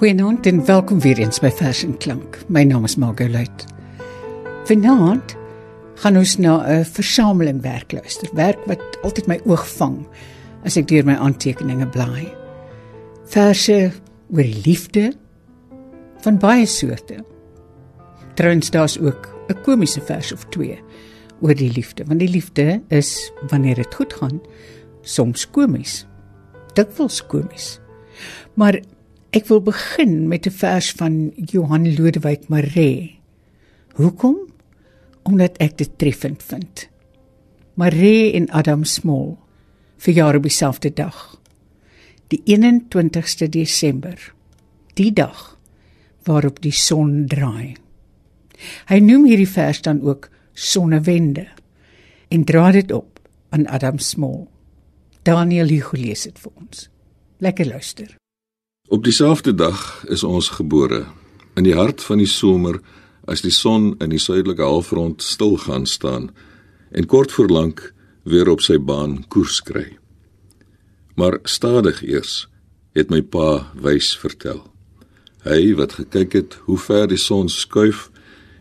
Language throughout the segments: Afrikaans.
Goeienaand en welkom weer eens by Vers en Klank. My naam is Margolite. Vanaand gaan ons na 'n versameling werk luister. Werk wat altyd my oog vang as ek deur my aantekeninge blaai. Verse oor liefde van baie soorte. Trouwens daar's ook 'n komiese vers of twee oor die liefde, want die liefde is wanneer dit goed gaan soms komies. Dikwels komies. Maar Ek wil begin met 'n vers van Johan Lodewyk Maree. Hoekom? Omdat ek dit treffend vind. Maree en Adam Small verjaar op dieselfde dag. Die 21ste Desember. Die dag waarop die son draai. Hy noem hierdie vers dan ook sonnewende en dra dit op aan Adam Small. Daniel Hugo lees dit vir ons. Lekker luister. Op dieselfde dag is ons gebore in die hart van die somer as die son in die suidelike halfrond stil gaan staan en kort voor lank weer op sy baan koers kry. Maar stadig eers het my pa wys vertel. Hy wat gekyk het hoe ver die son skuif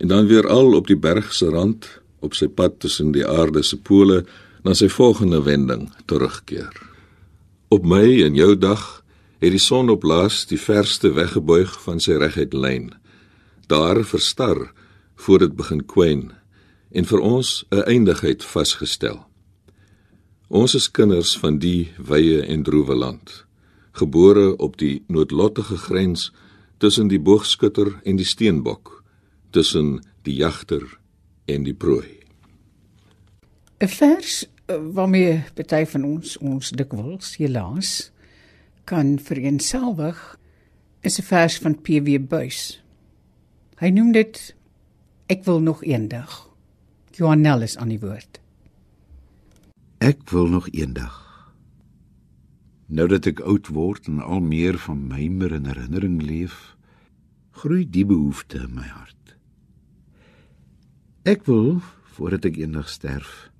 en dan weer al op die berg se rand op sy pad tussen die aarde se pole na sy volgende wending terugkeer. Op my en jou dag het die son op laas die verste weggebuig van sy reguit lyn. Daar verstar voor dit begin kwyn en vir ons 'n eindigheid vasgestel. Ons is kinders van die wye en droewe land, gebore op die noodlottige grens tussen die boogskutter en die steenbok, tussen die jagter en die prooi. 'n Vers eh, waarmee party van ons ons dikwels helaas kan vereenselwig is 'n vers van PW Buys. Hy noem dit ek wil nog eendag. Johanel is aan die woord. Ek wil nog eendag. Nou dat ek oud word en al meer van mymer en herinnering leef, groei die behoefte in my hart. Ek wil voordat ek eendag sterf,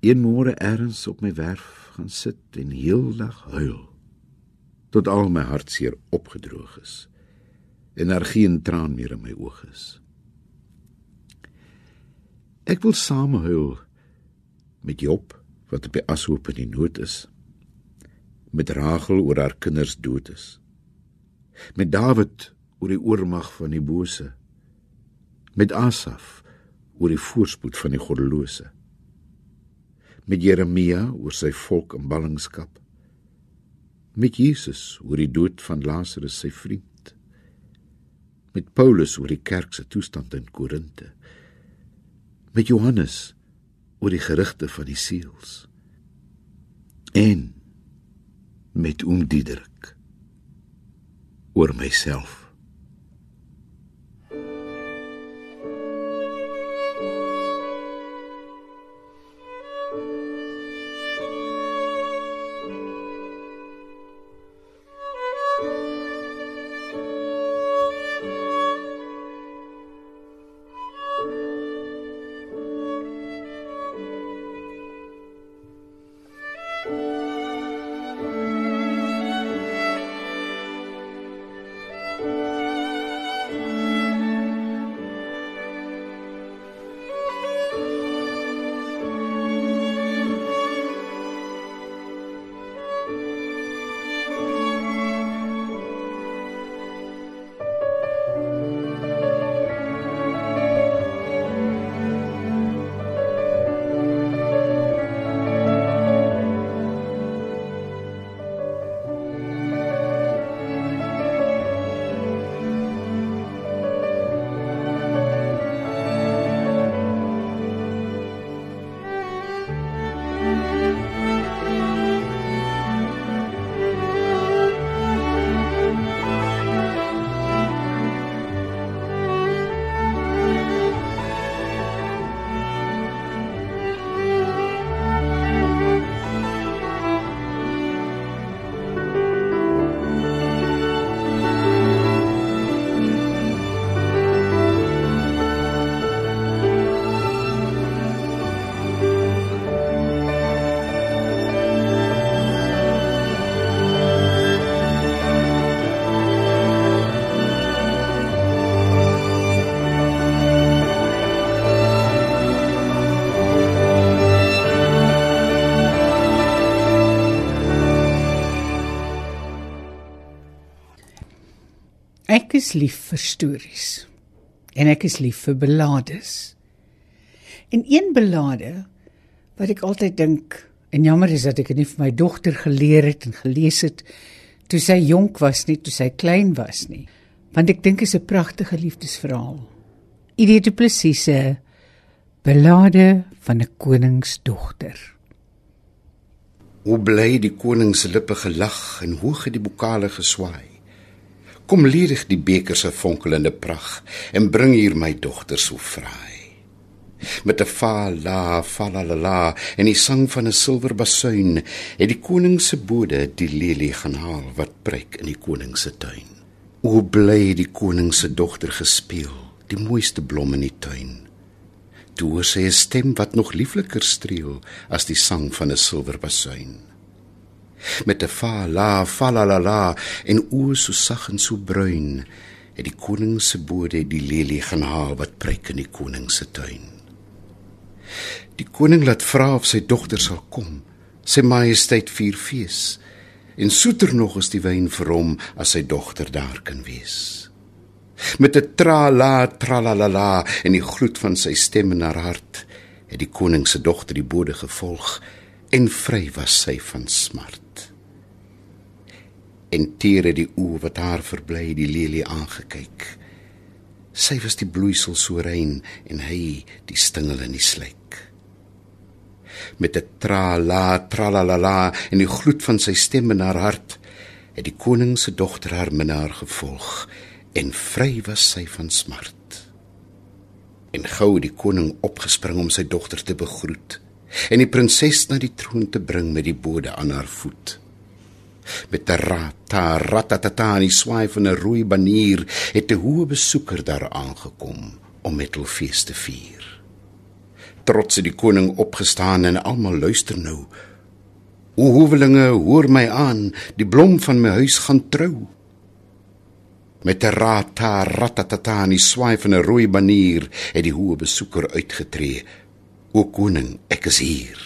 een môre ergens op my werf gaan sit en heeldag huil tot al my hartseer opgedroog is en daar geen traan meer in my oë is. Ek wil saamhuil met Job wat op die ashoop in die nood is. Met Rachel oor haar kinders dood is. Met Dawid oor die oormag van die bose. Met Asaf oor die voorspoed van die goddelose. Met Jeremia oor sy volk in ballingskap met Jesus oor die dood van Lazarus sy vriend. Met Paulus oor die kerk se toestand in Korinte met Johannes oor die gerugte van die seels. En met oom Diederik oor myself Ek is lief vir stories. En ek is lief vir belades. En een belade wat ek altyd dink en jammer is dat ek dit nie vir my dogter geleer het en gelees het toe sy jonk was nie, toe sy klein was nie. Want ek dink dit is 'n pragtige liefdesverhaal. Idee te presiese belade van 'n koningsdogter. Hoe bly die koning se lippe gelag en hoog het die bokale geswaai. Kom ledig die beker se fonkelende pragt en bring hier my dogter so vry. Met 'n fa la fa la la la en die sang van 'n silwer basuin het die koning se bode die lelie gaan haal wat preek in die koning se tuin. Hoe bly die koning se dogter gespeel, die mooiste blom in die tuin. Toe hoor sy 'n stem wat nog liefliker streel as die sang van 'n silwer basuin. Met 'n fa la fa la la la en oë so sag en so bruin, het die koning se bode die lelie gaan haal wat preek in die koning se tuin. Die koning laat vra of sy dogter sal kom. Sy majesteit vier fees. En soeter nog is die wyn vir hom as sy dogter daar kan wees met 'n trala tralalala en die gloed van sy stem in haar hart het die koning se dogter die bode gevolg en vry was sy van smart. En teere die oë wat haar verbly die lelie aangekyk. Sy was die bloeisel so rein en hy die stingel in die slyk met 'n trala tralalala en die gloed van sy stem in haar hart het die koning se dogter haar minnaar gevolg en vry was sy van smart. En gou het die koning opgespring om sy dogter te begroet en die prinses na die troon te bring met die bode aan haar voet. Met 'n rata ratatata en die swaai van 'n rooi banier het 'n hoë besoeker daar aangekom om met hul fees te vier. Trots het die koning opgestaan en almal luister nou. O hoewelinge, hoor my aan, die blom van my huis gaan trou met 'n rata ratatata en die swaai van 'n rooi banier het die hoë besoeker uitgetree. O koning, ek is hier.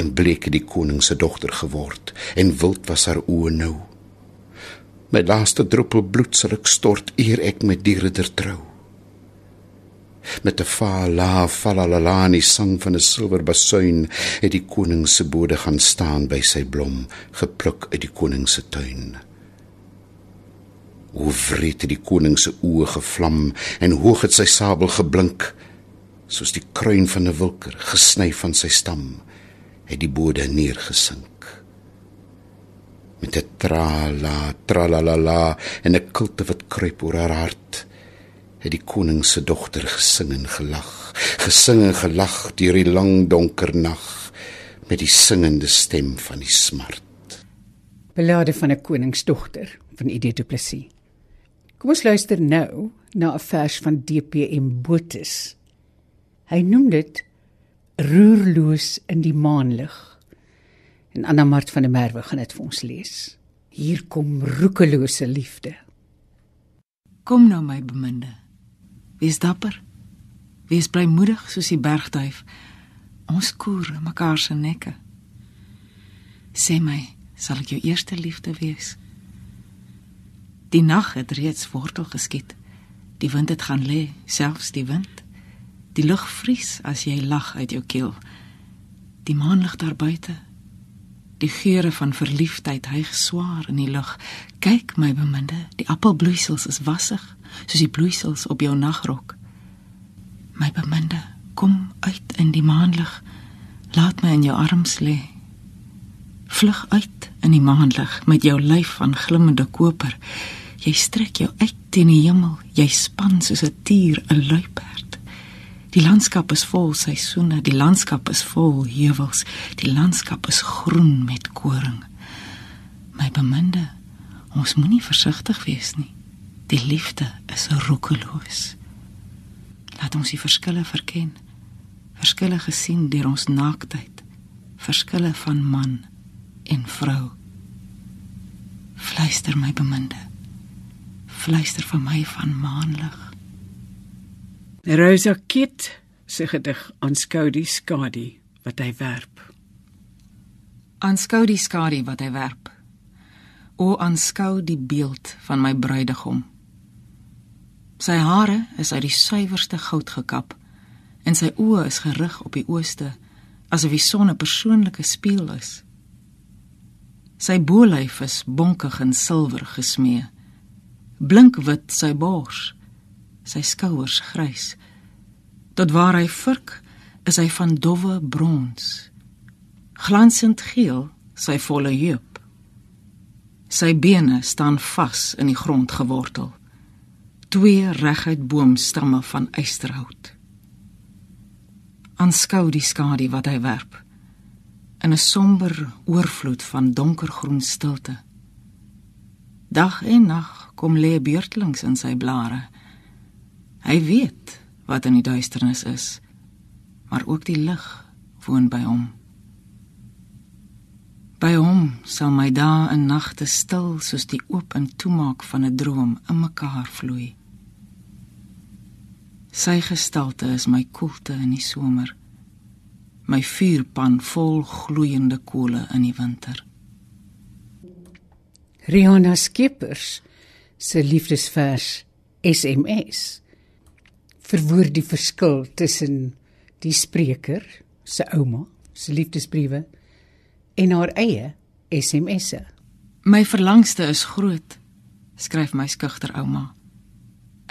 En bleek die koning se dogter geword en wild was haar oë nou. My laaste druppel bloed sal ek stort eer ek met die ridder trou. Met 'n fa la fa la la la en die sang van 'n silwer basuin het die koning se bode gaan staan by sy blom gepluk uit die koning se tuin. Hoe wreed het die koning se oë gevlam en hoog het sy sabel geblink soos die kruin van 'n wilker gesny van sy stam het die bode neergesink. Met 'n trala tralalala en 'n kilte wat kruip oor haar hart het die koning se dogter gesing en gelag gesing en gelag deur die lang donker nag met die singende stem van die smart. Belade van 'n koningsdogter van Edith du Plessis. Kom ons luister nou na 'n vers van DPM Botus. Hy noem dit roerloos in die maanlig. En Anna Mart van der Merwe gaan dit vir ons lees. Hier kom roekelose liefde. Kom nou my beminde. Wees dapper. Wees blymoedig soos die bergduif. Ons koer mekaar se nekke. Sê my, sal ek jou eerste liefde wees? Die nag het reeds wortel geskiet. Die wind het gaan lê, selfs die wind. Die lug vries as jy lag uit jou keel. Die maan lig daar buite. Die geure van verliefdheid hyg swaar in die lug. Kyk my beminde, die appelbloeisels is wassig, soos die bloeisels op jou nagrok. My beminde, kom uit in die maanlig. Laat my in jou arms lê. Vlug uit in die maanlig met jou lyf van glimmende koper. Jy strek jou uit teen die hemel, jy span soos 'n tier 'n luiperd. Die landskap is vol seisoene, die landskap is vol heuwels, die landskap is groen met koring. My beminde, ons moenie versigtig wees nie. Die liefde is roekeloos. Laat ons die verskille verken. Verskille gesien deur ons naaktheid. Verskille van man en vrou. Fluister my beminde. Fluister vir my van maanlig. Rosa Kit se gedig aanskou die skadu wat hy werp. Aanskou die skadu wat hy werp. O aanskou die beeld van my bruidegom. Sy hare is uit die suiwerste goud gekap en sy oë is gerig op die ooste asof die son 'n persoonlike spieël is. Sy bolyf is bonkig in silwer gesmee. Blink wit sy bors, sy skouers grys. Tot waar hy vurk, is hy van dowwe brons. Glansend geel sy volle heup. Sy bene staan vas in die grond gewortel. Twee reguit boomstamme van eysterhout. Aanskou die skadu wat hy werp in 'n somber oorvloed van donkergroen stilte. Dag en nag kom lê beurtelings in sy blare. Hy weet wat in die duisternis is, maar ook die lig woon by hom. By hom sal my dae en nagte stil soos die oop en toemaak van 'n droom in mekaar vloei. Sy gestalte is my koelte in die somer. My vuurpan vol gloeiende kolle in die winter. Rihanna Skeepers se liefdesvers SMS verwoord die verskil tussen die spreker se ouma se liefdesbriewe en haar eie SMS'e. My verlangste is groot, skryf my skugter ouma.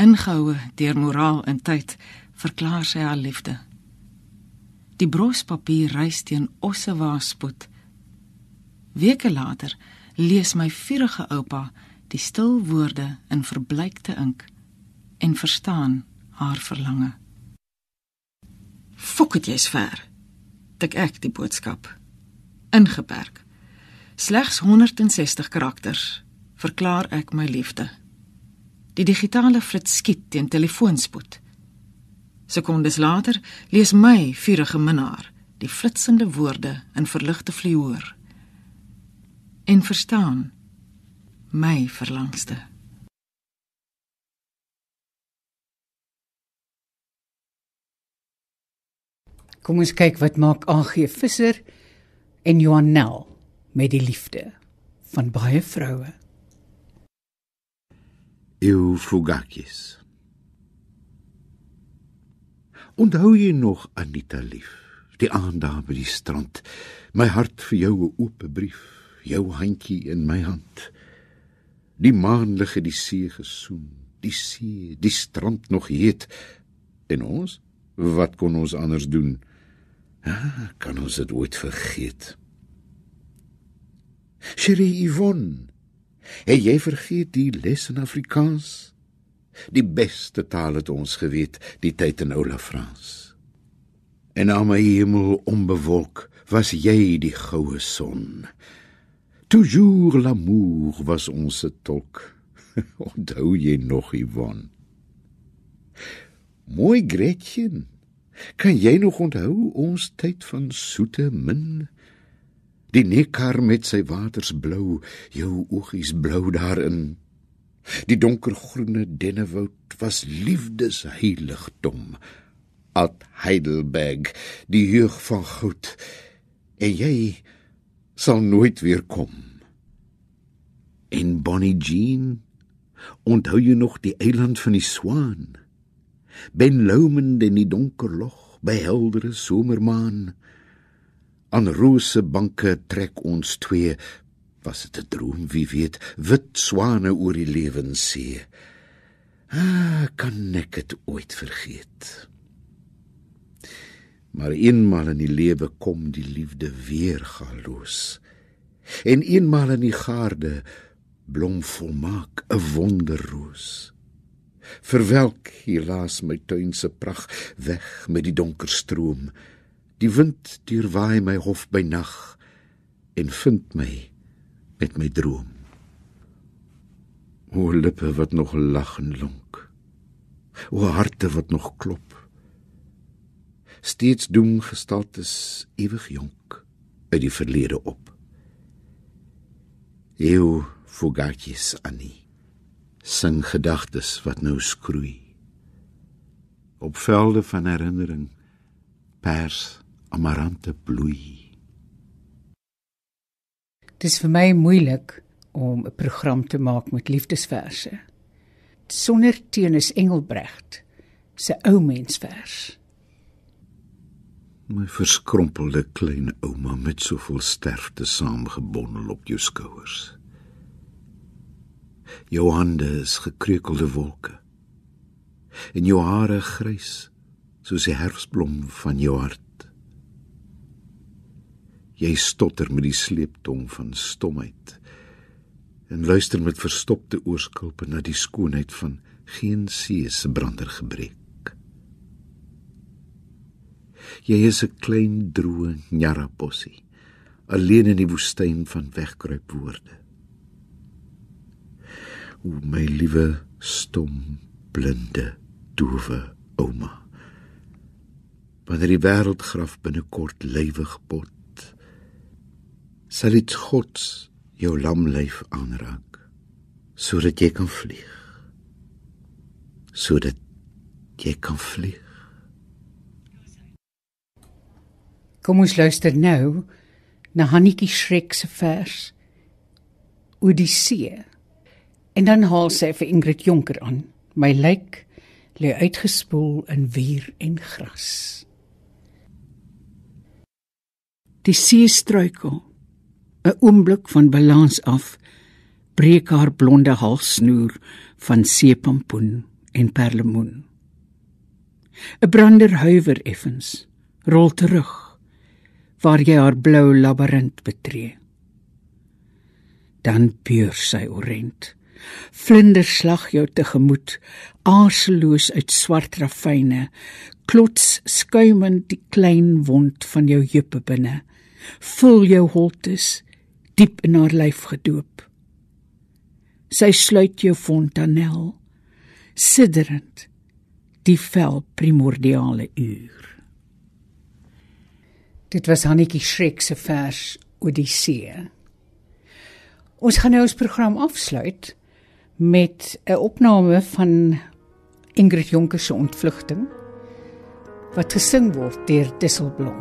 Ingehoue deur moraal en tyd, verklaar sy haar liefde. Die brospapier reis teen osse waarspoed. Weke later lees my vurige oupa die stil woorde in verbleikte ink en verstaan haar verlange. Fok dit jy's ver. Tik ek die boodskap ingeperk. Slegs 160 karakters verklaar ek my liefde. Die digitale flits skiet teen telefoonspoed. Sekondes later lees my vurige minnaar die flitsende woorde in verligte vliehoor en verstaan my verlangste. Kom ons kyk wat maak AG Visser en Johanel met die liefde van baie vroue. Eufugakis. Onthou jy nog Anita lief? Die aand daar by die strand, my hart vir jou 'n oop brief, jou handjie in my hand. Die maanlig het die see gesoen, die see, die strand nog heet. En ons, wat kon ons anders doen? Ah, kan ons dit ooit vergeet? Cherie Yvonne, het jy vergeet die les in Afrikaans? Die beste taal het ons geweet, die tyd in Oula Frans. En aan my hemel onbewolk was jy die goue son. Toujours l'amour was ons tolk. Onthou jy nog Yvonne? Mooi Gretchen. Kan jy nog onthou ons tyd van soete min? Die nekar met sy waters blou, jou oogies blou daarin. Die donkergroene dennewoud was liefdesheiligdom. At Heidelberg, die jeug van goud. En jy sal nooit weer kom. En Bonnie Jean, onthou jy nog die eiland van die swaan? Ben Lomond in die donker log by heldere somermaan. Aan rose banke trek ons twee was dit 'n droom wie weet wit swane oor die lewenssee. Ah, kan ek dit ooit vergeet? Maar eenmal in die lewe kom die liefde weer galoos. En eenmal in die gaarde blom volmaak 'n wonderroos verwelk helaas my tuin se pragt weg met die donker stroom. Die wind deurwaai my hof by nag en vind my met my droom. O lippe wat nog lag en lonk o harte wat nog klop. Steeds doen gestaltes ewig jonk uit die verlede op. Eu fugatjes annie sing gedagtes wat nou skroei op velde van herinnering pers amarante bloei Dis vir my moeilik om 'n program te maak met liefdesverse. Sonder Teunus Engelbregt se ou mensvers. My verskrompelde klein ouma met soveel sterfte saamgebondel op jou skouers. Jou hande is gekreukelde wolke. En jou hare grys soos die herfsblom van jou hart. Jy stotter met die sleeptong van stomheid en luister met verstopte oorskulpe na die skoonheid van geen see se brander gebreek. Jy is 'n klein droë njarapossie, alleen in die woestyn van wegkruip woorde. O my liewe stom, blinde, doewe ouma. Wanneer die wêreldgraf binnekort lywig pot, sal dit God jou lam lyf aanraak sodat jy kan vlieg sodat jy kan vlieg Kom ons luister nou na Hannetjie Schreck se vers Odyssee. En dan haal sy vir Ingrid Jonker aan. My lyk lê uitgespoel in wier en gras. Die see struikel. 'n Oomblik van balans af breek haar blonde halssnoer van seepampoen en perlemoen. 'n Brander huiwer effens, rol terug waar jy haar blou labirint betree. Dan peur sy orent. Vlinders slag jou tegemoet, aarseloos uit swart rafyne, klots skuimend die klein wond van jou heupe binne. Vul jou holtes diep in haar lyf gedoop. Sy sluit jou fontanel, sidderend die vel primordiale uur. Dit was Hannetjie Schreck se vers Odyssee. Ons gaan nou ons program afsluit met 'n opname van Ingrid Jonker se ontvlugting wat gesing word deur Disselblom.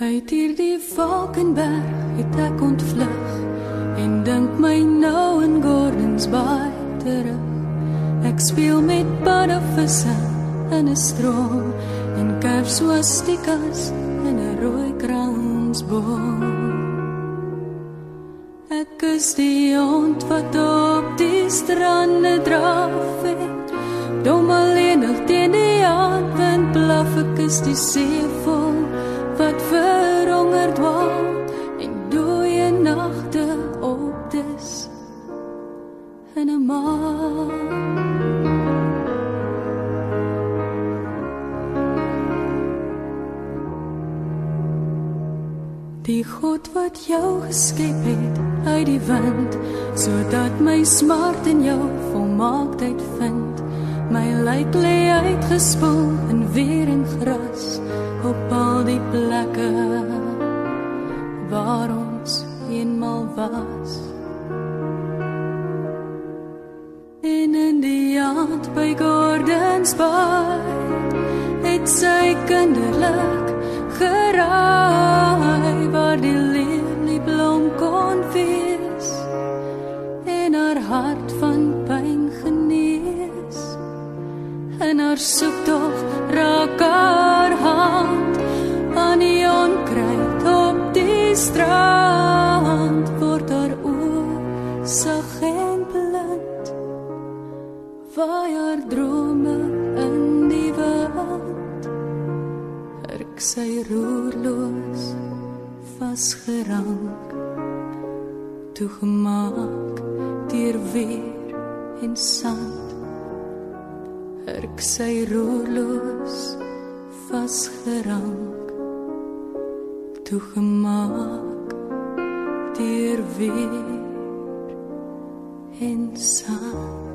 Uit hierdie Valkenberg het ek ontvlug en dink my nou in Gordons Bay terug. Ek speel met paddevisse in 'n stroom en kerf swastikas in 'n rooi kransboom. Ek is die hond wat op die strande draf het. Dom alleenig teen die aandwind blaf ek is die see smart in jou volmaaktheid vind. My lyk lê uitgespoel in weer en gras op al die plekke waar ons eenmal was. In in die aand by Gordons Bay het sy kinderlik sy roerloos vasgerank toegemaak deur weer en sand. Ek sy roerloos vasgerank toegemaak deur weer en sand